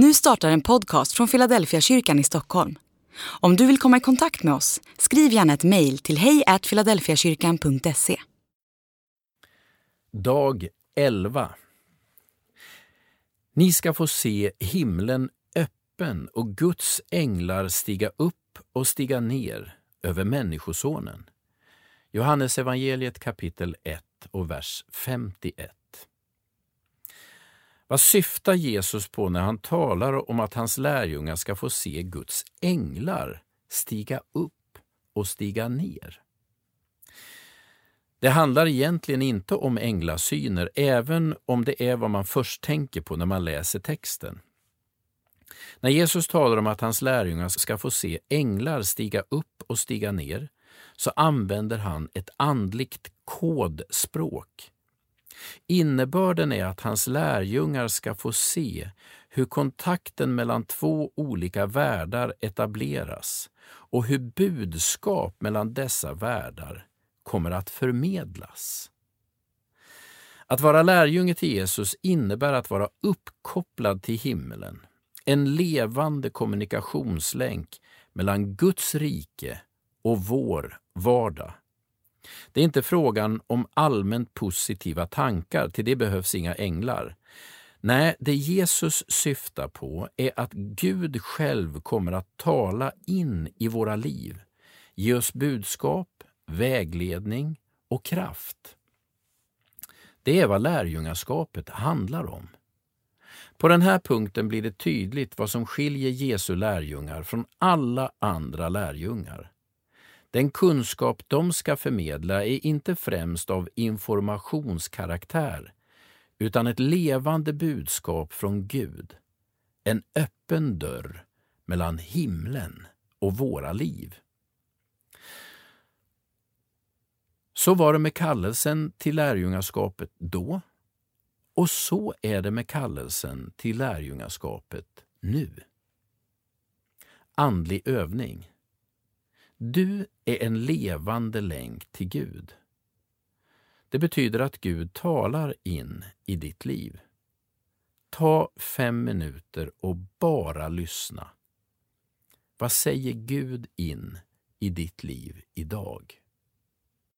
Nu startar en podcast från Philadelphia kyrkan i Stockholm. Om du vill komma i kontakt med oss, skriv gärna ett mejl till hejfiladelfiakyrkan.se. Dag 11 Ni ska få se himlen öppen och Guds änglar stiga upp och stiga ner över Människosonen. Johannes evangeliet kapitel 1 och vers 51. Vad syftar Jesus på när han talar om att hans lärjungar ska få se Guds änglar stiga upp och stiga ner? Det handlar egentligen inte om änglasyner, även om det är vad man först tänker på när man läser texten. När Jesus talar om att hans lärjungar ska få se änglar stiga upp och stiga ner, så använder han ett andligt kodspråk Innebörden är att hans lärjungar ska få se hur kontakten mellan två olika världar etableras och hur budskap mellan dessa världar kommer att förmedlas. Att vara lärjunge till Jesus innebär att vara uppkopplad till himlen, en levande kommunikationslänk mellan Guds rike och vår vardag. Det är inte frågan om allmänt positiva tankar, till det behövs inga änglar. Nej, det Jesus syftar på är att Gud själv kommer att tala in i våra liv, ge oss budskap, vägledning och kraft. Det är vad lärjungaskapet handlar om. På den här punkten blir det tydligt vad som skiljer Jesu lärjungar från alla andra lärjungar. Den kunskap de ska förmedla är inte främst av informationskaraktär utan ett levande budskap från Gud. En öppen dörr mellan himlen och våra liv. Så var det med kallelsen till lärjungaskapet då och så är det med kallelsen till lärjungaskapet nu. Andlig övning du är en levande länk till Gud. Det betyder att Gud talar in i ditt liv. Ta fem minuter och bara lyssna. Vad säger Gud in i ditt liv idag?